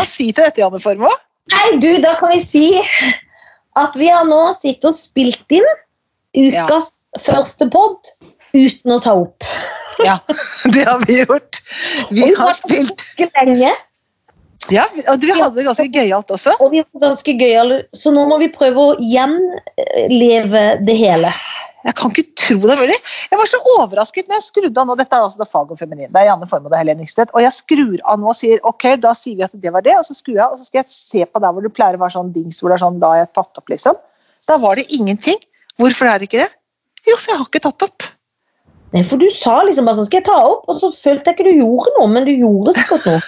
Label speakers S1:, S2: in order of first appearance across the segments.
S1: Man si til dette, Janne Formoe?
S2: Nei, du, da kan vi si at vi har nå sittet og spilt inn ukas første pod uten å ta opp.
S1: Ja, det har vi gjort. Vi
S2: Og
S1: har spilt
S2: lenge,
S1: Ja, og vi hadde det ganske gøyalt også.
S2: og vi hadde ganske gøy så nå må vi prøve å gjenleve det hele.
S1: Jeg kan ikke tro det mulig. Jeg var så overrasket når jeg skrudde av nå. Dette er altså det fag og feminin. Det er Janne Formoe og Helene Ingstedt. Og jeg skrur av nå og sier ok, da sier vi at det var det, og så skrur jeg av, og så skal jeg se på der hvor det pleier å være sånn dings, hvor det er sånn da har jeg tatt opp, liksom. Da var det ingenting. Hvorfor er det ikke det? Jo, for jeg har ikke tatt opp.
S2: Nei, for du sa liksom bare sånn, skal jeg ta opp? Og så følte jeg ikke du gjorde noe, men du gjorde sikkert noe.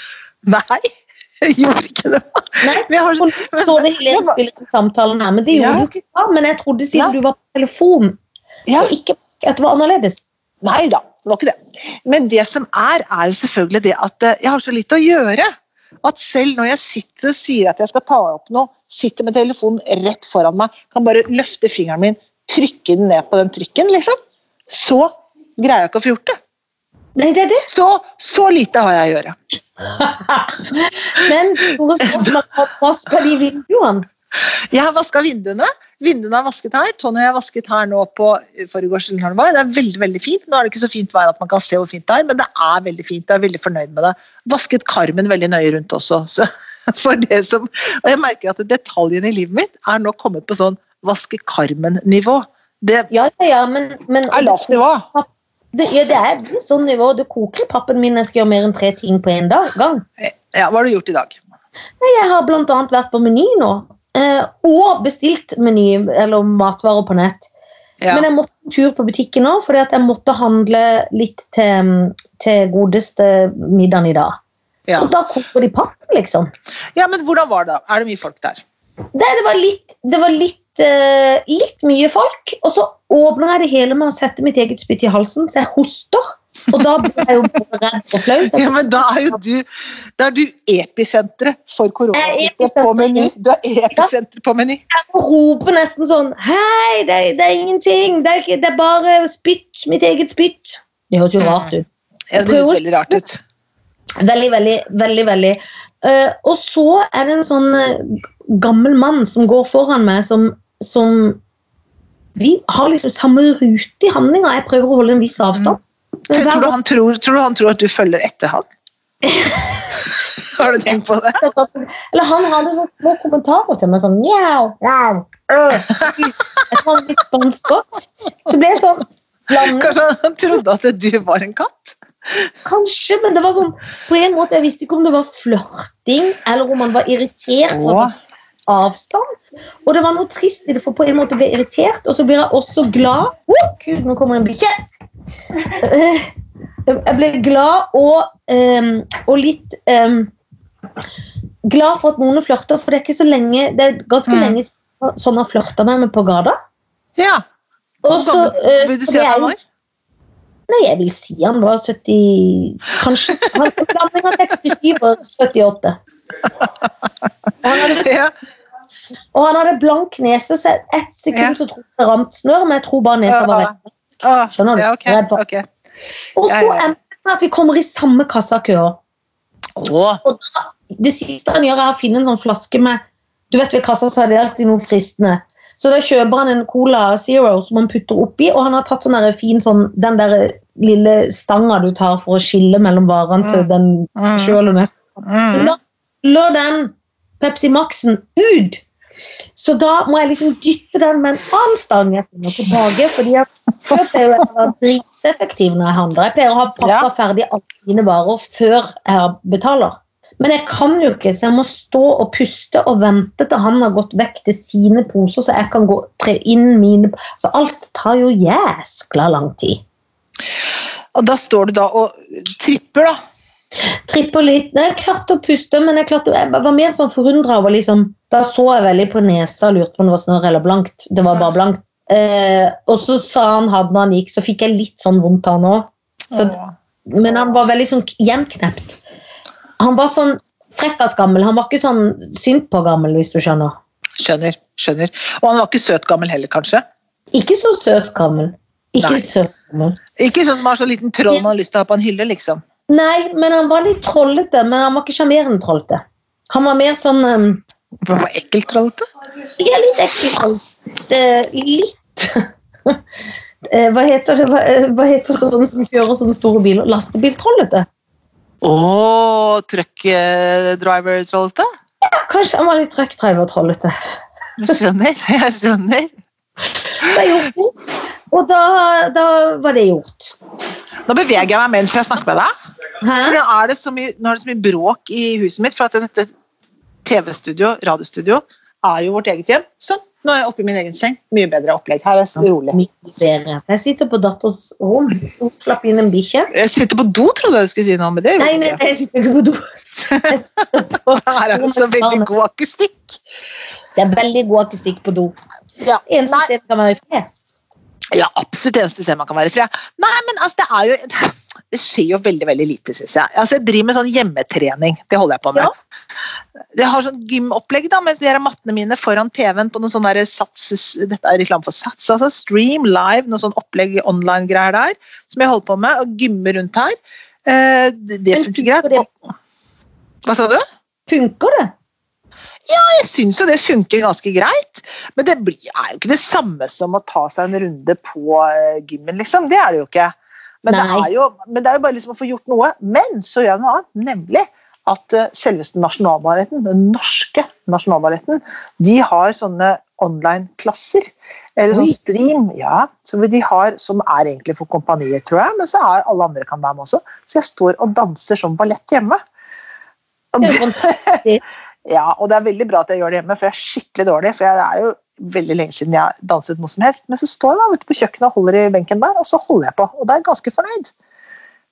S1: Nei, jeg gjorde ikke det.
S2: Nei,
S1: Men jeg har,
S2: nå så det hele spille den samtalen her, men det gjorde
S1: Ja.
S2: du ikke. Men jeg trodde siden
S1: Ja.
S2: du var på telefon,
S1: ja,
S2: ikke at det var annerledes.
S1: Nei da, det var ikke det. Men det som er, er jo selvfølgelig det at eh, jeg har så lite å gjøre. At selv når jeg sitter og sier at jeg skal ta opp noe, sitter med telefonen rett foran meg, kan bare løfte fingeren min, trykke den ned på den trykken, liksom, så greier jeg ikke å få gjort det.
S2: Nei, det er det.
S1: Så, så lite har jeg å gjøre.
S2: Men hva skal de vinduene?
S1: Jeg har vaska vinduene. Vinduene er vasket her. Tony har jeg vasket her nå på forgårs. eller Det er veldig veldig fint. Nå er det ikke så fint vær at man kan se hvor fint det er, men det er veldig fint. Jeg er veldig fornøyd med det. Vasket karmen veldig nøye rundt også. Så for det som, og jeg merker at detaljene i livet mitt er nå kommet på sånn vaske karmen-nivå. Det
S2: Ja, ja, men, men
S1: er lavt nivå.
S2: Det, ja, det er sånn nivå. Det koker i pappen min når jeg skal gjøre mer enn tre ting på en dag, gang.
S1: Ja, hva har du gjort i dag?
S2: Jeg har annet vært på Meny nå. Eh, Og bestilt Meny, eller matvarer på nett.
S1: Ja.
S2: Men jeg måtte en tur på butikken òg, fordi jeg måtte handle litt til, til godeste middagen i dag.
S1: Ja.
S2: Og da kommer de pappen, liksom.
S1: ja, men hvordan var det? Er det mye folk der?
S2: Det, det var litt, det var litt, uh, litt mye folk. Og så åpner jeg det hele med å sette mitt eget spytt i halsen, så jeg hoster. Og da blir jeg jo både redd og flau.
S1: Ja, men da er jo du, da er du episenteret for
S2: Jeg
S1: koronasmitte på Meny. Du er episenteret på Meny.
S2: må rope nesten sånn Hei, det, det er ingenting. Det er, ikke, det er bare spytt. Mitt eget spytt. Det høres jo rart ut.
S1: Ja, det høres veldig rart ut.
S2: Veldig, veldig, veldig. veldig. Uh, og så er det en sånn uh, gammel mann som går foran meg, som, som Vi har liksom samme rute i handlinga. Jeg prøver å holde en viss avstand. Men
S1: Tror du, han tror, tror du han tror at du følger etter han? Har du tenkt på det?
S2: Eller han hadde sånne små kommentarer til meg, sånn mjau, mjau. Jeg tar litt spansk òg. Så ble jeg sånn blandet
S1: Kanskje han trodde at du var en katt?
S2: Kanskje, men det var sånn På en måte, Jeg visste ikke om det var flørting, eller om han var irritert for avstand. Og det var noe trist i det, for på en måte å bli irritert, og så blir jeg også glad. Oh, Gud, nå kommer en bikkje! Eh, Jeg ble glad og, um, og litt um, Glad for at noen flørter, for det er ikke så lenge Det er ganske
S1: Mm.
S2: lenge siden sånn har flørta med meg på gata.
S1: Ja. Hvor
S2: så,
S1: gammel
S2: eh,
S1: vil du si at han var?
S2: Nei, jeg vil si han var 70 Kanskje han var blanding av 67 og 78. Og han hadde,
S1: Ja.
S2: og han hadde blank nese, så ett sekund
S1: Ja.
S2: så trodde jeg det rant snørr, men jeg tror bare nesa var vekk.
S1: Ah,
S2: Skjønner du?
S1: Ja, okay,
S2: Redd for-
S1: Okay.
S2: Og så endte det med at vi kommer i samme kassakøer.
S1: Åh,
S2: Og da, det siste han gjør, er å finne en sånn flaske med Du vet Ved kassa så er det alltid noe fristende. Så da kjøper han en Cola Zero som han putter oppi, og han har tatt sånn der fin sånn, den der lille stanga du tar for å skille mellom varene til
S1: Mm.
S2: den
S1: Mm.
S2: sjøl og neste.
S1: mm.
S2: la lå den Pepsi Max-en ut. Så da må jeg liksom dytte den med en annen stang tilbake. fordi jeg pleier å være driteffektiv når jeg handler. Jeg pleier å ha pakka
S1: Ja.
S2: ferdig alle mine varer før jeg betaler. Men jeg kan jo ikke, så jeg må stå og puste og vente til han har gått vekk til sine poser, så jeg kan gå, tre inn mine Så alt tar jo jæskla lang tid.
S1: Og da står du da og tripper, da.
S2: Tripper litt. Nei, jeg klarte å puste, men jeg, klarte, jeg var mer sånn forundra over liksom, Da så jeg veldig på nesa og lurte på om det var snørr eller blankt. Det var bare blankt. Eh, og så sa han hadde når han gikk, så fikk jeg litt sånn vondt han òg. Men han var veldig sånn gjenknept. Han var sånn frekkas gammel. Han var ikke sånn synd på gammel, hvis du skjønner.
S1: Skjønner. skjønner. Og han var ikke søt gammel heller, kanskje?
S2: Ikke så søt gammel. Ikke
S1: Nei.
S2: søt gammel.
S1: Ikke sånn som har så liten troll man har lyst til å ha på en hylle, liksom.
S2: Nei, men han var litt trollete. Men han var ikke sjarmerende trollete. Han var mer sånn um,
S1: Det var ekkelt, trollete.
S2: Ja, litt ekkelt. Det- Litt Eh, Hva heter det? Hva, eh, hva heter sånne som kjører sånne store biler? Lastebiltrollete?
S1: Å, truckdriver-trollete?
S2: Ja, kanskje han var litt truckdriver-trollete.
S1: Jeg skjønner. Jeg skjønner.
S2: Så jeg gjorde det. Og da, da var det gjort.
S1: Nå beveger jeg meg mens jeg snakker med deg.
S2: Hæ?
S1: For nå er det så mye, nå er det så mye bråk i huset mitt, for at dette TV-studio, radiostudio, er jo vårt eget hjem. Sånn, nå er jeg oppe i min egen seng. Mye bedre opplegg. Her er det rolig.
S2: Jeg sitter på datters rom. Hun slapp inn en bikkje.
S1: Jeg sitter på do, trodde jeg du skulle si noe, men det
S2: Nei,
S1: gjorde
S2: nei,
S1: jeg
S2: sitter ikke på do. På-
S1: Her er det så veldig god akustikk.
S2: Det er veldig god akustikk på do.
S1: Ja,
S2: Eneste
S1: sted
S2: sted kan være i fred.
S1: ja absolutt eneste sted man kan være i fred. Nei, men altså, det er jo Det skjer jo veldig veldig lite, syns jeg. Altså, jeg driver med sånn hjemmetrening. Det holder jeg på med. Jeg har sånn gymopplegg da, mens de her mattene mine foran TV-en på noen sånne der sats, dette er reklame for Sats, altså Stream Live, noe sånn opplegg online-greier der, som jeg holder på med, og gymmer rundt her. Eh, Det, funker greit. Og- Hva sa du?
S2: Funker det?
S1: Ja, Jeg syns jo det funker ganske greit, men det er jo ikke det samme som å ta seg en runde på eh, gymmen, liksom. Det er det jo ikke. Men det er jo, men det er jo bare liksom å få gjort noe. Men så gjør jeg noe annet, nemlig at eh, selveste Nasjonalballetten, den norske Nasjonalballetten, de har sånne online-klasser. Eller sånn stream, ja, som de har, som er egentlig for kompanier, tror jeg, men så er alle andre kan være med også. Så jeg står og danser som ballett hjemme. Og
S2: Det
S1: ja, og det er veldig bra at jeg gjør det hjemme, for jeg er skikkelig dårlig. For jeg er jo veldig lenge siden jeg danset noe som helst. Men så står jeg da ute på kjøkkenet og holder i benken der, og så holder jeg på. Og da er jeg ganske fornøyd.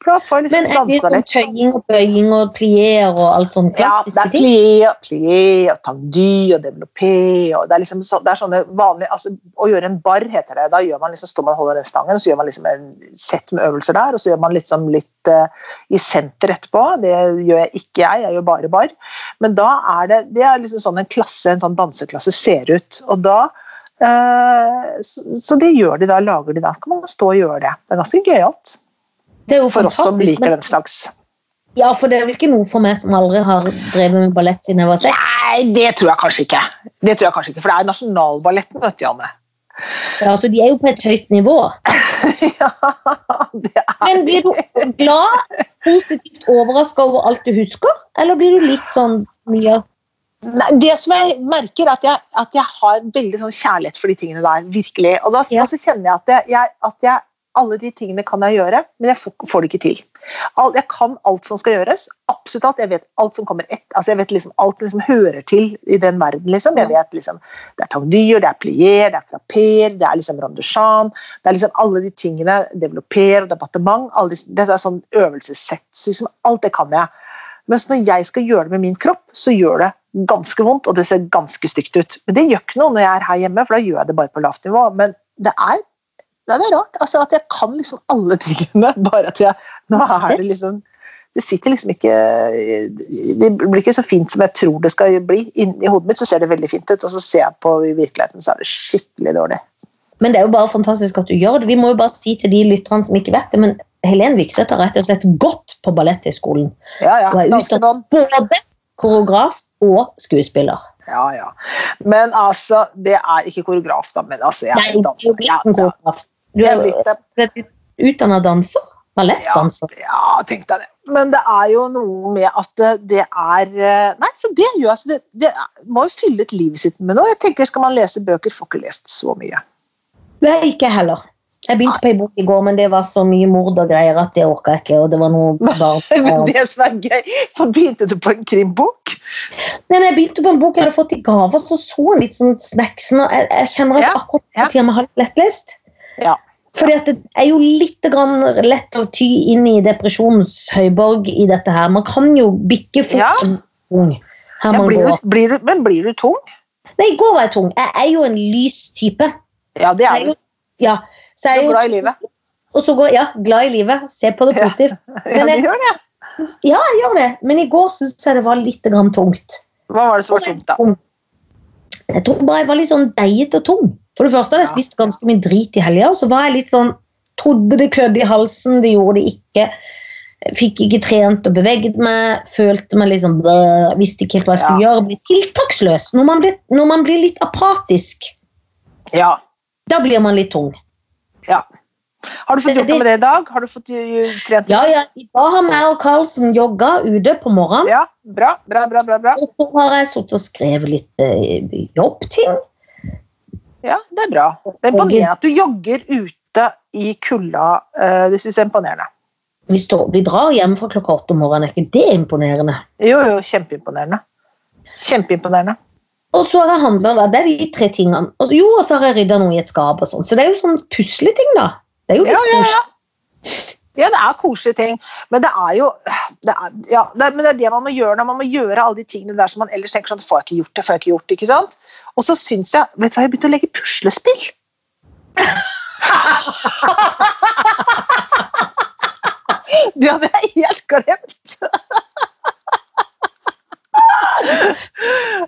S1: Jeg
S2: Men
S1: liksom
S2: er det sånn tøying og bøying og plier og alt sånt
S1: Ja, det er plier, plier plié og tangdy og det er liksom så, det er sånne vanlige altså, Å gjøre en bar heter det. Da gjør man liksom, står man og holder den stangen, så gjør man liksom en sett med øvelser der, og så gjør man liksom litt uh, i senter etterpå. Det gjør jeg ikke jeg, jeg gjør bare bar. Men da er det det er liksom sånn en klasse, en sånn danseklasse ser ut. Og da uh, så, så det gjør de da, lager de da. Kan man stå og gjøre det. Det er ganske gøyalt. For oss som liker
S2: men-
S1: den slags.
S2: Ja, for det er vel ikke noe for meg som aldri har drevet med ballett siden jeg var seks.
S1: Nei, det tror jeg kanskje ikke. Det tror jeg kanskje ikke, For det er Nasjonalballetten, vet du, Janne.
S2: Ja, altså, de er jo på et høyt nivå.
S1: ja, det er
S2: Men blir du glad, positivt overraska over alt du husker, eller blir du litt sånn mye
S1: Nei, det som jeg merker, er at jeg, at jeg har veldig sånn kjærlighet for de tingene der. virkelig. Og da,
S2: Ja.
S1: kjenner jeg at, jeg, jeg, at jeg, alle de tingene kan jeg gjøre, men jeg får, det ikke til. Jeg kan alt som skal gjøres. absolutt alt, Jeg vet alt som kommer ett. Altså jeg vet liksom Alt liksom hører til i den verden. liksom. Jeg vet liksom, Det er tangdyr, det er plier, det er frapper, det er liksom rondouchan Det er liksom alle de tingene. Developer departement. Alle disse, det er sånn øvelsessett. Så liksom, alt det kan jeg. Mens når jeg skal gjøre det med min kropp, så gjør det ganske vondt, og det ser ganske stygt ut. Men det gjør ikke noe når jeg er her hjemme, for da gjør jeg det bare på lavt nivå. Men det er, det er rart altså at jeg kan liksom alle tingene, bare at jeg Nå er det liksom Det sitter liksom ikke Det blir ikke så fint som jeg tror det skal bli. Inni hodet mitt så ser det veldig fint ut, og så ser jeg på i virkeligheten, så er det skikkelig dårlig.
S2: Men det er jo bare fantastisk at du gjør det. Vi må jo bare si til de lytterne som ikke vet det, men Helen Vikseth har rett og slett gått på Balletthøgskolen.
S1: Ja, ja.
S2: Og er
S1: utdannet
S2: Både koreograf og skuespiller.
S1: Ja, ja. Men altså, det er ikke koreograf, da, men altså, jeg er
S2: er
S1: danser. Ja, ja.
S2: Du er
S1: er blitt det.
S2: utdanna danser. Ballettdanser.
S1: Ja, tenk deg det. Men det er jo noe med at det, det er eh, Nei, så det gjør altså det, det er- må jo fylle et liv sitt med noe. Jeg tenker Skal man lese bøker, får ikke lest så mye.
S2: Nei, ikke heller. Jeg begynte på en bok i går, men det var så mye mord og greier at det orka jeg ikke. og det var noe barn.
S1: Men det som er gøy For begynte du på en krimbok?
S2: Nei, men Jeg begynte på en bok jeg hadde fått i gave, så så litt sånn snacksen. og Jeg, jeg kjenner at
S1: Ja,
S2: akkurat
S1: ja.
S2: på tida med har litt lettlest.
S1: Ja.
S2: Fordi at det er jo litt grann lett å ty inn i depresjonens høyborg i dette her. Man kan jo bikke fort
S1: Ja.
S2: tung her man
S1: blir
S2: går.
S1: du, blir du, men blir du tung?
S2: Nei, i går var jeg tung. Jeg er jo en lys type.
S1: Ja, det er du.
S2: ja, så er jo
S1: glad i livet.
S2: Og så går ja, glad i livet. Se på det positivt.
S1: Ja,
S2: jeg-
S1: gjør det.
S2: Ja, jeg gjør det. Men i går syns jeg det var litt grann tungt.
S1: Hva var det som var tungt, da?
S2: Jeg tror bare jeg var litt sånn deigete og tung. For det første hadde jeg spist ganske mye drit i helga, og så var jeg litt sånn Trodde det klødde i halsen, det gjorde det ikke. Fikk ikke trent og beveget meg. Følte meg liksom bleh, Visste ikke helt hva jeg skulle gjøre. Ble tiltaksløs. Når man blir, når man blir litt apatisk,
S1: Ja.
S2: da blir man litt tung.
S1: Ja. Har du fått gjort noe med det i dag? Har du fått trent?
S2: Ja, ja, I dag har jeg og Karlsen jogga ute på morgenen.
S1: Ja, Bra, bra, bra. bra, bra.
S2: Og så har jeg sittet og skrevet litt eh, jobbting.
S1: Ja, Det er bra. Det er imponerende at du jogger ute i kulda. Uh, det syns jeg er imponerende.
S2: Vi, står, vi drar hjem fra klokka åtte om morgenen. Er ikke det imponerende?
S1: Jo, jo, kjempeimponerende. Kjempeimponerende.
S2: Og så har jeg handla, da. Det er de tre tingene. Og, jo, og så har jeg rydda noe i et skap og sånn. Så det er jo sånn pusleting, da. Det er jo litt
S1: Ja, ja, ja. Ja, det er koselige ting, men det er jo det er, ja, det er, men det er det man må gjøre når man må gjøre alle de tingene der som man ellers tenker sånn Får jeg ikke gjort det, får jeg ikke gjort det, ikke sant? Og så syns jeg Vet du hva, jeg har begynt å legge puslespill. Det hadde jeg helt glemt.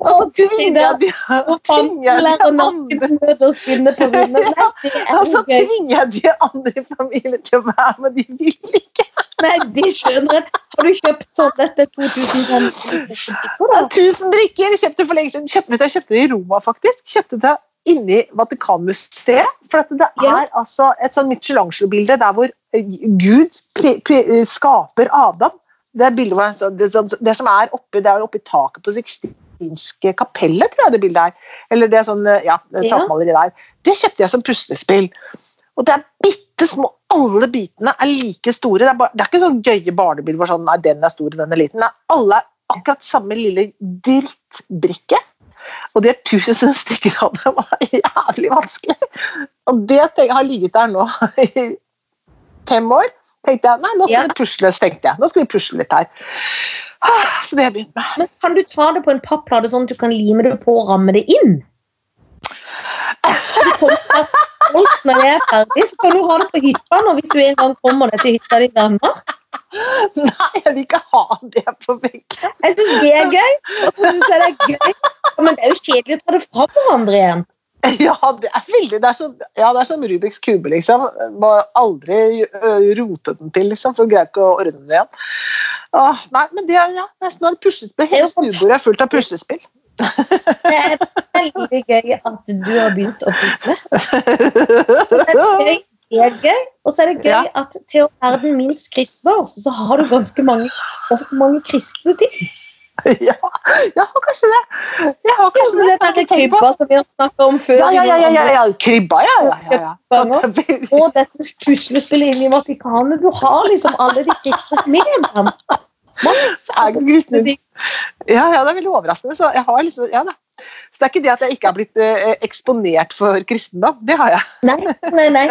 S1: Og tvinger tvinger andre
S2: å spinne på vinden. Nei, er
S1: og så tvinger de andre i familien til å være med, de vil ikke.
S2: Nei, de skjønner. Har du kjøpt sånn dette 2000 kroner?
S1: Ja, Tusen brikker kjøpte for lenge siden. Kjøpte, jeg kjøpte det i Roma, faktisk. Kjøpte det inni Vatikanmuseet. For det er
S2: Ja.
S1: altså et sånn Michelangelo-bilde der hvor Gud skaper Adam. Det så- det, det som er oppe, det er oppi taket på Sixtinske kapellet, tror jeg det bildet er. Eller det er sånn, eh, ja, takmaleri der. Det kjøpte jeg som puslespill. Og det er bitte små. Alle bitene er like store. Det er, bare, det er ikke sånn gøye barnebilder hvor sånn, nei, den er stor den er liten. Nei, alle er akkurat samme lille drittbrikke. Og de er tusen stykker av dem. Det var jævlig vanskelig. Og det har ligget der nå i fem år. Tenkte jeg, nei, nå skal
S2: Ja.
S1: vi pusle, tenkte jeg. Nå skal vi pusle litt her. Ah, Så det har jeg begynt med.
S2: Men kan du ta det på en papplate sånn at du kan lime det på og ramme det inn? Du det kommer stolt Når jeg er ferdig, så kan du ha det på hytta nå, hvis du en gang kommer deg til hytta di i Danmark.
S1: Nei, jeg vil ikke ha det på veggen.
S2: Jeg syns det er gøy. Og så synes jeg det er gøy. Men det er jo kjedelig å ta det fra hverandre igjen.
S1: Ja, det er veldig Det er som, ja, det er som Rubiks kube, liksom. Må aldri ø, rote den til, liksom, for å greie ikke å ordne den igjen. Åh, nei, men det, er- ja, nesten det puslespill. Hele stuebordet er fullt av puslespill.
S2: Det er veldig gøy at du har begynt å pusle. Det er gøy. Er gøy. Og så er det gøy
S1: Ja.
S2: at til å være den minst kristne, så har du ganske mange, ganske mange kristne ting.
S1: ja, ja, kanskje det. Jeg har
S2: Ja,
S1: kanskje det.
S2: det den krybba som vi har snakket om før.
S1: Ja, ja, ja, ja, ja, ja. Krybba, ja. ja, ja, ja.
S2: Og dette puslespillet inne i Vatikanet. Du har liksom alle de kristne med dem.
S1: Det. Ja, ja, det er veldig overraskende. Så liksom, ja. Så det er ikke det at jeg ikke er blitt eh, eksponert for kristendom. Det har jeg.
S2: Nei, nei, nei.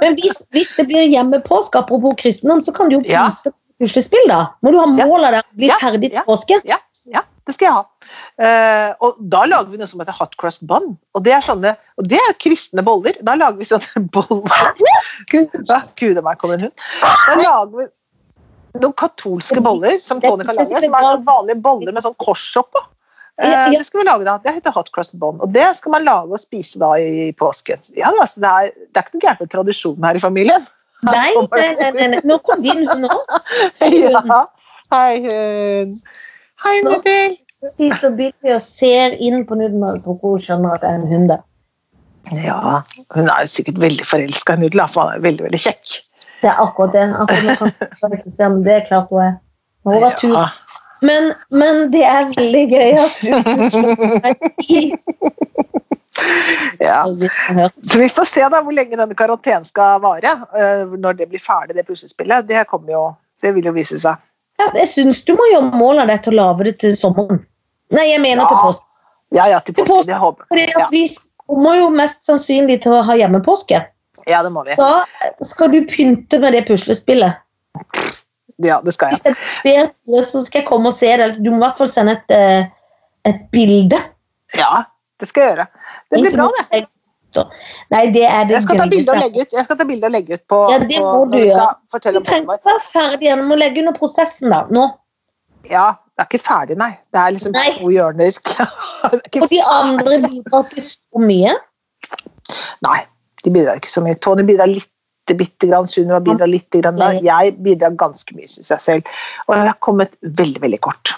S2: Men hvis, hvis det blir hjemmepåske, apropos kristendom, så kan du jo
S1: Ja.
S2: pynte puslespill, da. Når du har
S1: Ja.
S2: målet der, bli
S1: Ja,
S2: ferdig til
S1: ja.
S2: påske.
S1: Ja, ja, det skal jeg ha. Eh, og da lager vi noe som heter hot crust bun. Og det er sånne, og det er kristne boller. Da lager vi sånne boller. Gud, ja, Gud a meg, kom en hund. Da lager vi noen katolske boller som Tony kan lage, som er sånn vanlige boller med sånn kors oppå. Eh,
S2: ja.
S1: det skal vi lage da. Det heter hot crust bun. Og det skal man lage og spise da i påsken. Ja, altså, det, er, det er ikke noen gæren tradisjon her i familien.
S2: Nei, nei, nei, nei. Nå kom din hund òg.
S1: ja. Hei, hund. Hei, Nudel.
S2: Sitter Billy og ser inn på Nudel og tror hun skjønner at det er en hund.
S1: Ja, hun er sikkert veldig forelska i Nudel, for han er veldig veldig kjekk.
S2: Det er akkurat det. Akkurat men det er klart hun er. Hun har tur.
S1: Ja.
S2: Men, men det er veldig gøy at du slår meg i.
S1: Ja. Så vi får se da hvor lenge denne karantenen skal vare. øh, Når det blir ferdig, det puslespillet. Det, jo, det vil jo vise seg.
S2: Ja, jeg syns du må gjøre mål av det til å lage det til sommeren. Nei, jeg mener til påske.
S1: Ja, ja, til
S2: Til
S1: påske. Det håper Ja.
S2: vi kommer jo mest sannsynlig til å ha hjemmepåske.
S1: Ja, det må vi.
S2: Da skal du pynte med det puslespillet.
S1: Ja, det skal jeg.
S2: Hvis jeg ber, så skal jeg komme og se det. Du må i hvert fall sende et, eh, et bilde.
S1: Ja, det skal jeg gjøre. Det blir bra, det.
S2: Nei, det er det
S1: Jeg skal ta bilde og legge ut, jeg skal ta bilde og legge ut på,
S2: Ja, det
S1: på
S2: du gjøre. Du trenger ikke være ferdig gjennom å må legge under prosessen, da. Nå.
S1: Ja, det er ikke ferdig, nei. Det er liksom
S2: Nei.
S1: to hjørner. Er
S2: Og de andre bidrar ikke så mye.
S1: Nei, de bidrar ikke så mye. Tony bidrar litt bitte, bitte grann. Sunniva bidrar litt grann da. Jeg bidrar ganske mye, syns jeg selv. Og jeg har kommet veldig, veldig kort.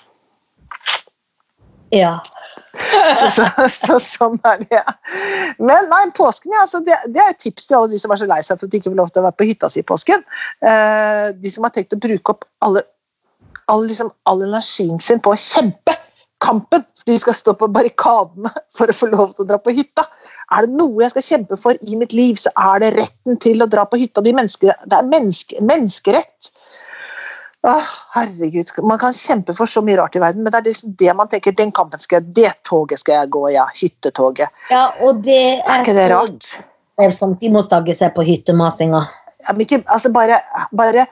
S2: Ja.
S1: Så, så, så, sånn er det. Men nei, påsken, ja, altså, det, det, er et tips til alle de som er så lei seg for at de ikke får lov til å være på hytta si i påsken. Eh, de som har tenkt å bruke opp alle, all, liksom, all energien sin på å kjempe kampen. De skal stå på barrikadene for å få lov til å dra på hytta. Er det noe jeg skal kjempe for i mitt liv, så er det retten til å dra på hytta. De det er menneske, menneskerett. Åh, herregud, Man kan kjempe for så mye rart i verden, men det er liksom det man tenker den kampen skal jeg, det toget skal jeg gå, ja. Hyttetoget.
S2: Ja, og det er,
S1: er ikke det rart?
S2: Sånn, de må stagge seg på hyttemasinga.
S1: Ja, ikke, altså bare, bare,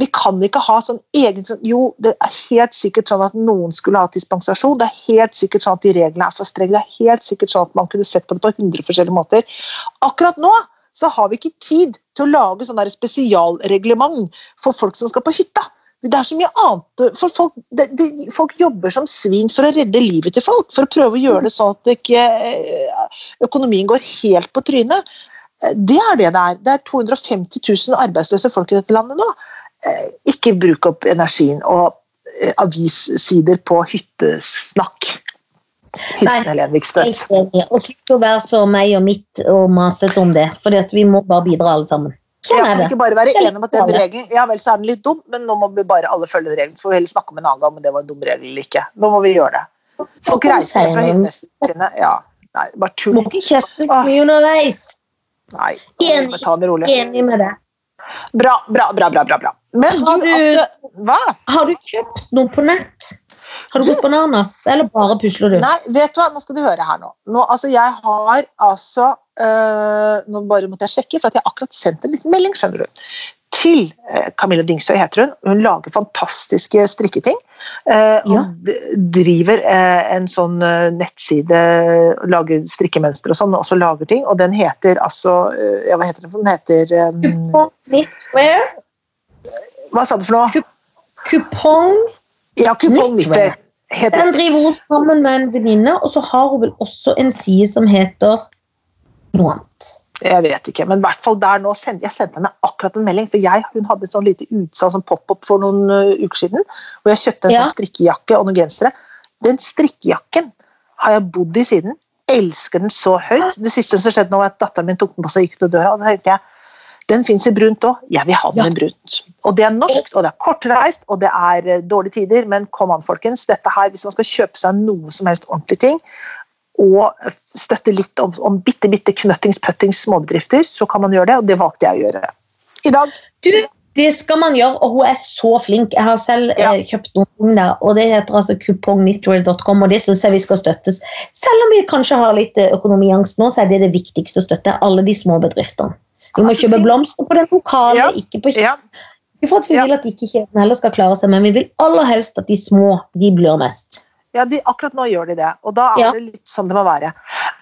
S1: Vi kan ikke ha sånn egen Jo, det er helt sikkert sånn at noen skulle ha dispensasjon. Det er helt sikkert sånn at de reglene er for strenge. Det er helt sikkert sånn at man kunne sett på det på 100 forskjellige måter. Akkurat nå så har vi ikke tid til å lage sånn spesialreglement for folk som skal på hytta. Det er så mye annet for folk, de, de, folk jobber som svin for å redde livet til folk. For å prøve å gjøre det sånn at ikke, eh, økonomien går helt på trynet. Eh, det er det det er. Det er 250 000 arbeidsløse folk i dette landet nå. Eh, ikke bruk opp energien og avissider på hyttesnakk. Hilsen.
S2: Og slutt å være så meg og mitt og masete om det. For vi må bare bidra alle sammen.
S1: Sånn jeg kan ikke bare være enig om at den regelen ja vel, så er den litt dum, men nå må vi bare alle følge den regelen. Så får vi heller snakke om en annen gang om det var en dum regel eller ikke. Nå må vi gjøre det. Folk reiser fra hyttene sine. Ja, nei, bare tull.
S2: Må ikke kjefte på mye underveis.
S1: Nei,
S2: enig, ta det rolig. Enig med det.
S1: Bra, bra, bra. bra, bra. Men
S2: har du,
S1: altså, hva?
S2: Har du kjøpt noe på nett? Har du gått bananas, eller bare pusler du?
S1: Nei, vet du hva, nå skal du høre her nå. nå altså, jeg har altså øh, Nå bare måtte jeg sjekke, for at jeg har akkurat sendt en liten melding, skjønner du. Til uh, Camilla Dingsøy heter hun. Hun lager fantastiske strikketing. Uh, ja. Og driver en sånn nettside, lager strikkemønstre og sånn, og også lager ting. Og den heter altså Ja, hva heter den? Den heter um, Hva sa du for noe?
S2: Kupong
S1: ja, kupongnitter.
S2: Den driver hun sammen med en venninne, og så har hun vel også en side som heter noe annet.
S1: Jeg vet ikke, men i hvert fall der nå send, jeg sendte henne akkurat en melding. For jeg, hun hadde et sånn lite utsalg som pop-up for noen uh, uker siden. Og jeg kjøpte en ja. sånn strikkejakke og noen gensere. Den strikkejakken har jeg bodd i siden. Elsker den så høyt. Det siste som skjedde nå, var at datteren min tok den på seg og gikk ut døra. og da tenkte jeg, den fins i brunt òg. Jeg vil ha den ja. i brunt. Og det er norsk, og det er kortreist, og det er eh, dårlige tider, men kom an, folkens. Dette her, Hvis man skal kjøpe seg noe som helst ordentlig ting, og støtte litt om, om bitte, bitte knøttings-puttings småbedrifter, så kan man gjøre det, og det valgte jeg å gjøre i dag.
S2: Du, det skal man gjøre, og hun er så flink. Jeg har selv ja. eh, kjøpt noen der, og det heter altså kupongnitwear.com, og det syns jeg vi skal støttes. Selv om vi kanskje har litt eh, økonomiangst nå, så er det det viktigste å støtte alle de små bedriftene. Vi må kjøpe blomster på den lokale, ja. ikke på kjeden. Ikke for at vi ja. vil at ikke kjeden heller skal klare seg, men vi vil aller helst at de små de blir mest.
S1: Ja, de, akkurat nå gjør de det, og da er ja. det litt sånn det må være.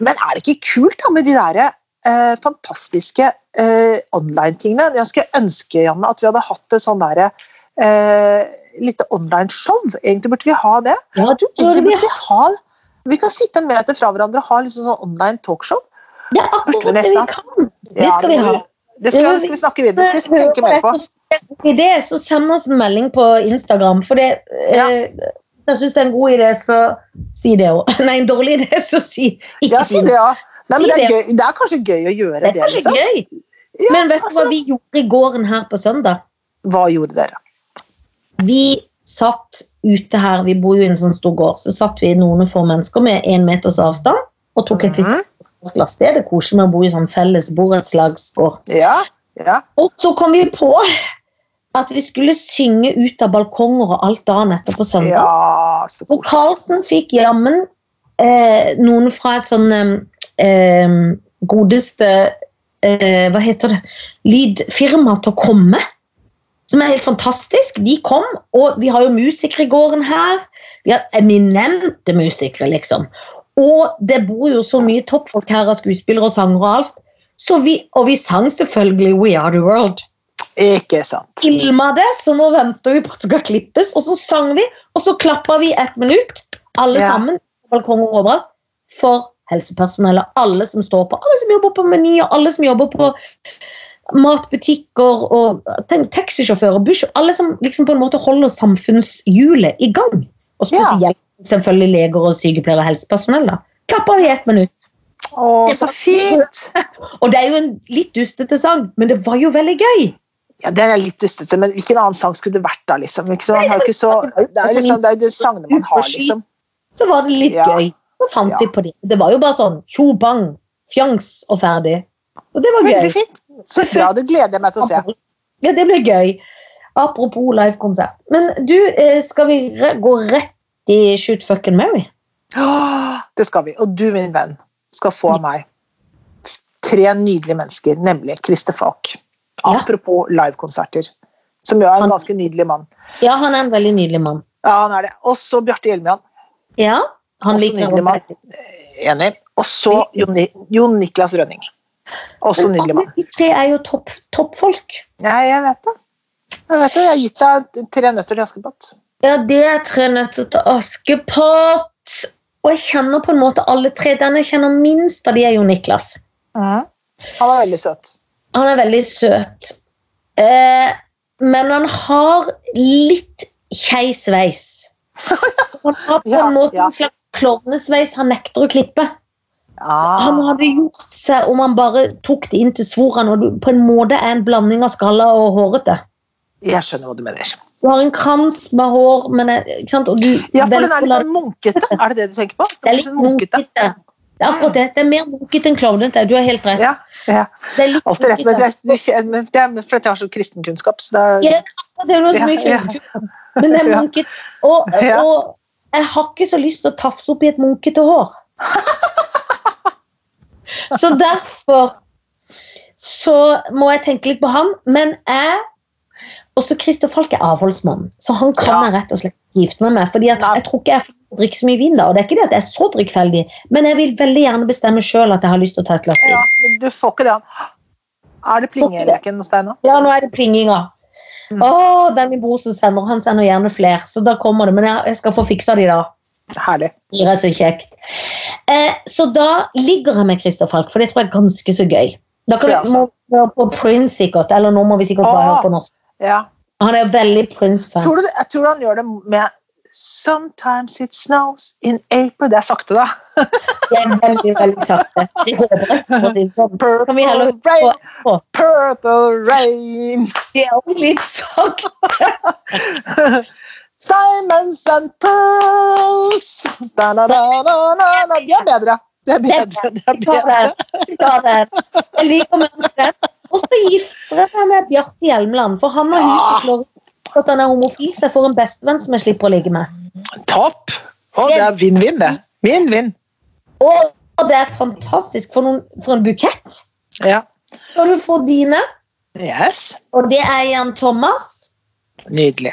S1: Men er det ikke kult da med de der eh, fantastiske eh, online-tingene? Jeg skulle ønske Janne, at vi hadde hatt et sånn derre eh, lite online-show. Egentlig burde vi ha det.
S2: Ja, du,
S1: burde vi, ha, vi kan sitte en meter fra hverandre og ha liksom sånn online talkshow.
S2: Det er akkurat det vi kan. Det skal vi ha.
S1: Det skal, det skal vi snakke videre. Det skal vi tenke mer på.
S2: Idé, så send oss en melding på Instagram. For det, ja. eh, jeg syns det er en god idé, så si det òg. Nei, en dårlig idé, så si
S1: ikke ja, si det. Ja. Nei, si det, er gøy, det, er kanskje gøy å gjøre det.
S2: Det er kanskje liksom. gøy. Ja, men vet du altså. hva vi gjorde i gården her på søndag?
S1: Hva gjorde dere?
S2: Vi satt ute her, vi bor jo i en sånn stor gård, så satt vi noen få mennesker med én meters avstand og tok et lite mhm glass. Det er det koselig med å bo i sånn felles borettslagsgård.
S1: Ja, ja.
S2: Og så kom vi på at vi skulle synge ut av balkonger og alt dagen etter på søndag.
S1: Ja,
S2: og Karlsen fikk jammen eh, noen fra et sånn eh, godeste eh, Hva heter det? Lydfirma til å komme. Som er helt fantastisk. De kom, og vi har jo musikere i gården her. Vi har eminente musikere, liksom. Og det bor jo så mye toppfolk her av skuespillere og sangere og alt. Så vi, og vi sang selvfølgelig We Are The World.
S1: Ikke sant.
S2: Filma det, så nå venter vi på at det skal klippes. Og så sang vi, og så klappa vi ett minutt, alle ja. sammen, balkonger overalt, for helsepersonellet. alle som står på, alle som jobber på Meny, og alle som jobber på matbutikker og tenk, taxisjåfører, buss, alle som liksom på en måte holder samfunnshjulet i gang. Og spesielt selvfølgelig leger og sykepleiere og helsepersonell. da. Klapper vi ett minutt.
S1: Å, så fint!
S2: Og det er jo en litt dustete sang, men det var jo veldig gøy.
S1: Ja, Det er litt dustete, men hvilken annen sang skulle det vært da? liksom? Så, så, det er liksom, det er de sangene man har, liksom.
S2: Så var det litt
S1: Ja.
S2: gøy. Så fant
S1: Ja.
S2: vi på det. Det var jo bare sånn tjo bang, fjangs og ferdig. Og det var gøy.
S1: fint. Så bra, det gleder jeg meg til å se.
S2: Ja, det ble gøy. Apropos livekonsert. Men du, eh, skal vi gå rett i Shoot fucking Mary?
S1: Det skal vi. Og du, min venn, skal få av meg tre nydelige mennesker, nemlig Christer Falk. Apropos livekonserter, som jo er en
S2: Han-
S1: ganske nydelig mann.
S2: Ja, han er en veldig nydelig mann.
S1: Ja, han er det. Og så Bjarte Hjelmeland.
S2: Ja, han
S1: Også
S2: liker
S1: nydelig mann. Enig. Og så Jon, Jon Niklas Rønning. Også nydelig mann.
S2: De tre er jo topp toppfolk.
S1: Ja, jeg vet det. Jeg vet det. Jeg har gitt deg tre nøtter til Askepott.
S2: Ja, det er tre nøtter til Askepott. Og jeg kjenner på en måte alle tre. Den jeg kjenner minst av de er jo Niklas.
S1: Han var veldig søt.
S2: Han er veldig søt. Eh, men han har litt skeiv sveis. Han har på en måte en slags klovnesveis han nekter å klippe.
S1: Ah.
S2: Han hadde gjort seg om han bare tok det inn til svorene, og på en måte er en blanding av skalla og hårete.
S1: Jeg skjønner hva du mener.
S2: Du har en krans med hår, men ikke sant? Og du
S1: Ja, for den er litt sånn munkete. Er det det du tenker på?
S2: Det er litt munkete. Det er akkurat det. Det er mer munkete enn Klovnet. Du har helt rett.
S1: Ja, ja.
S2: Det er
S1: Alltid rett, men det er, men det er fordi jeg har så kristenkunnskap. Så det er,
S2: Ja, det er noe så mye kristenkunnskap. Men det er
S1: Ja.
S2: Og, og jeg har ikke så lyst til å tafse opp i et munkete hår. Så derfor så må jeg tenke litt på han. Men jeg Også Christer Falk er avholdsmann, så han kan
S1: Ja.
S2: jeg rett og slett gifte meg med. fordi jeg tror ikke jeg får drikke så mye vin da, og det er ikke det at jeg er så drikkfeldig, men jeg vil veldig gjerne bestemme sjøl at jeg har lyst til å ta et glass vin.
S1: ja, men du får ikke det. Er det plingeleken nå?
S2: Ja, nå er det plinginga.
S1: Mm.
S2: Å, det er min bror som sender. Han sender gjerne flere, så da kommer det. Men jeg, jeg skal få fiksa de da.
S1: Herlig.
S2: Det er så kjekt. Eh, så da ligger jeg med Christer Falk, for det tror jeg er ganske så gøy. Da kan vi må høre på Prince sikkert, eller nå må vi sikkert bare høre på norsk.
S1: Ja.
S2: Han er veldig Prince-fan.
S1: Tror du, jeg tror han gjør det med Sometimes it snows in April. Det er sakte, da.
S2: Det er veldig, veldig sakte. Sånn.
S1: Purple rain, purple rain.
S2: Det er også litt sakte.
S1: Diamonds and pearls. Da, da, da, da, da, da. Det er bedre. Det er bedre. Det er bedre.
S2: Jeg liker mønsteret. Og så gifter jeg med Bjarte Hjelmeland, for han har klart at han er homofil, så jeg får en bestevenn som jeg slipper å ligge med.
S1: Topp. Og det er vinn-vinn, det. Vinn-vinn.
S2: Og det er fantastisk. For, noen, for en bukett.
S1: Ja.
S2: Skal du få dine?
S1: Yes.
S2: Og det er Jan Thomas.
S1: Nydelig.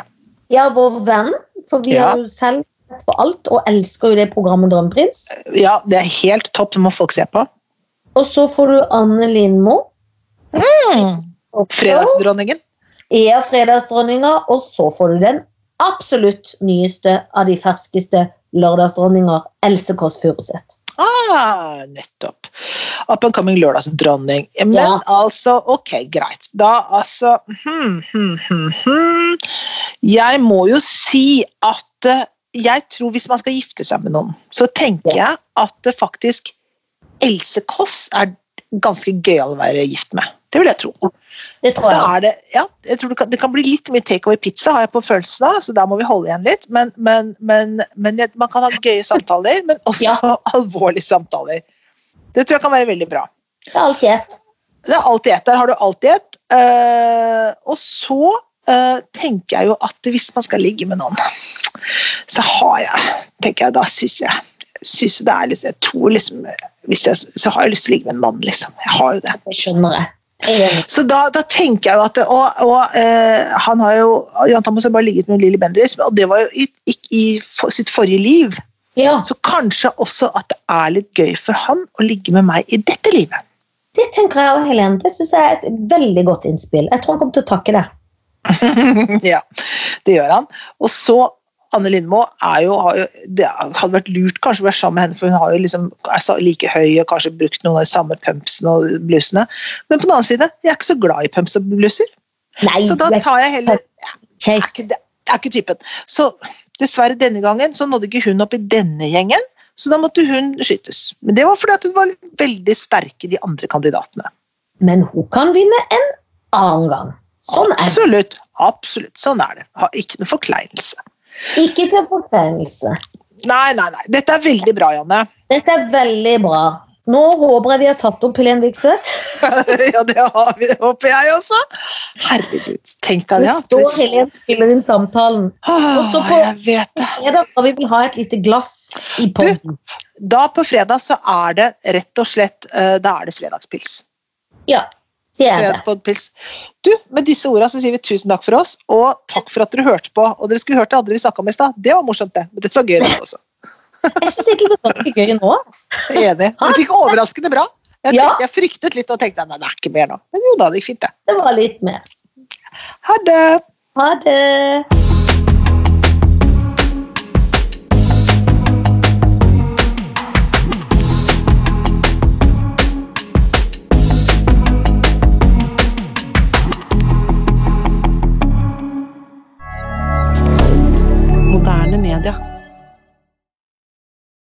S2: Ja, vår venn. For vi
S1: Ja.
S2: har jo selv sett på alt og elsker jo det programmet Drømmeprins.
S1: Ja, det er helt topp. Det må folk se på.
S2: Og så får du Anne Lindmo.
S1: Mm. Fredagsdronningen.
S2: Er fredagsdronninga, og så får du den absolutt nyeste av de ferskeste lørdagsdronninger, Else Kåss Furuseth.
S1: Ah, nettopp. Up and coming lørdagsdronning. Men
S2: Ja.
S1: altså, ok, greit. Da altså hmm, hmm, hmm, hmm. Jeg må jo si at eh, jeg tror hvis man skal gifte seg med noen, så tenker jeg at faktisk Else Kåss er ganske gøyal å være gift med. Det vil jeg tro.
S2: Det tror jeg.
S1: er det, ja, jeg tror det, kan, det kan bli litt mye takeaway pizza, har jeg på følelsen av, så der må vi holde igjen litt. Men, men, men, men jeg- man kan ha gøye samtaler, men også
S2: Ja.
S1: alvorlige samtaler. Det tror jeg kan være veldig bra.
S2: Det er alltid ett.
S1: Det er alltid ett. Der har du alltid ett. Uh, og så uh, tenker jeg jo at hvis man skal ligge med noen, så har jeg tenker jeg, Da syns jeg synes det er liksom, Jeg tror liksom hvis jeg, Så har jeg lyst til å ligge med en mann, liksom. Jeg har jo det.
S2: Det skjønner jeg.
S1: Så da, da tenker jeg jo at Og, og eh, han har jo Jan Thomas har bare ligget med Lilly Bendriss, og det var jo i, i, i for, sitt forrige liv.
S2: Ja,
S1: Så kanskje også at det er litt gøy for han å ligge med meg i dette livet.
S2: det tenker jeg òg, Helene. Det syns jeg er et veldig godt innspill. Jeg tror han kommer til å takke det.
S1: ja, det gjør han. Og så Anne Lindmo er jo, har jo Det hadde vært lurt kanskje å være sammen med henne, for hun har jo liksom, er like høy og kanskje brukt noen av de samme pumpsene og blusene. Men på den annen side, jeg er ikke så glad i pumps og bluser.
S2: Nei,
S1: Så da tar jeg heller Jeg er ikke, jeg er ikke typen. Så dessverre denne gangen så nådde ikke hun opp i denne gjengen, så da måtte hun skytes. Men det var fordi at hun var veldig sterk i de andre kandidatene.
S2: Men hun kan vinne en annen gang. Sånn er det.
S1: Absolutt. Absolutt. Sånn er det. Har ikke noe forkleinelse.
S2: Ikke til fortegnelse.
S1: Nei, nei, nei. Dette er veldig bra, Janne.
S2: Dette er veldig bra. Nå håper jeg vi har tatt opp Helen Vikstvedt.
S1: ja, det har vi, håper jeg også. Herregud, tenk deg
S2: Det
S1: det.
S2: står
S1: Hvis-
S2: Helen spiller inn samtalen.
S1: Åh,
S2: også på-
S1: jeg vet det.
S2: Fredag skal vi vil ha et lite glass i poden.
S1: Da på fredag så er det rett og slett eh, Da er det fredagspils.
S2: Ja, det er.
S1: Du, med disse ordene så sier vi tusen takk for oss, og takk for at dere hørte på. Og dere skulle hørt det andre vi snakka om i stad. Det var morsomt, det. Men dette var gøy, det også.
S2: Jeg syns egentlig det var ganske gøy nå.
S1: Enig. Det gikk overraskende bra. Jeg,
S2: Ja.
S1: jeg fryktet litt og tenkte nei, det er ikke mer nå. Men jo da, det gikk fint, det.
S2: Det var litt mer.
S1: Ha det!
S2: Ha det.
S3: Media.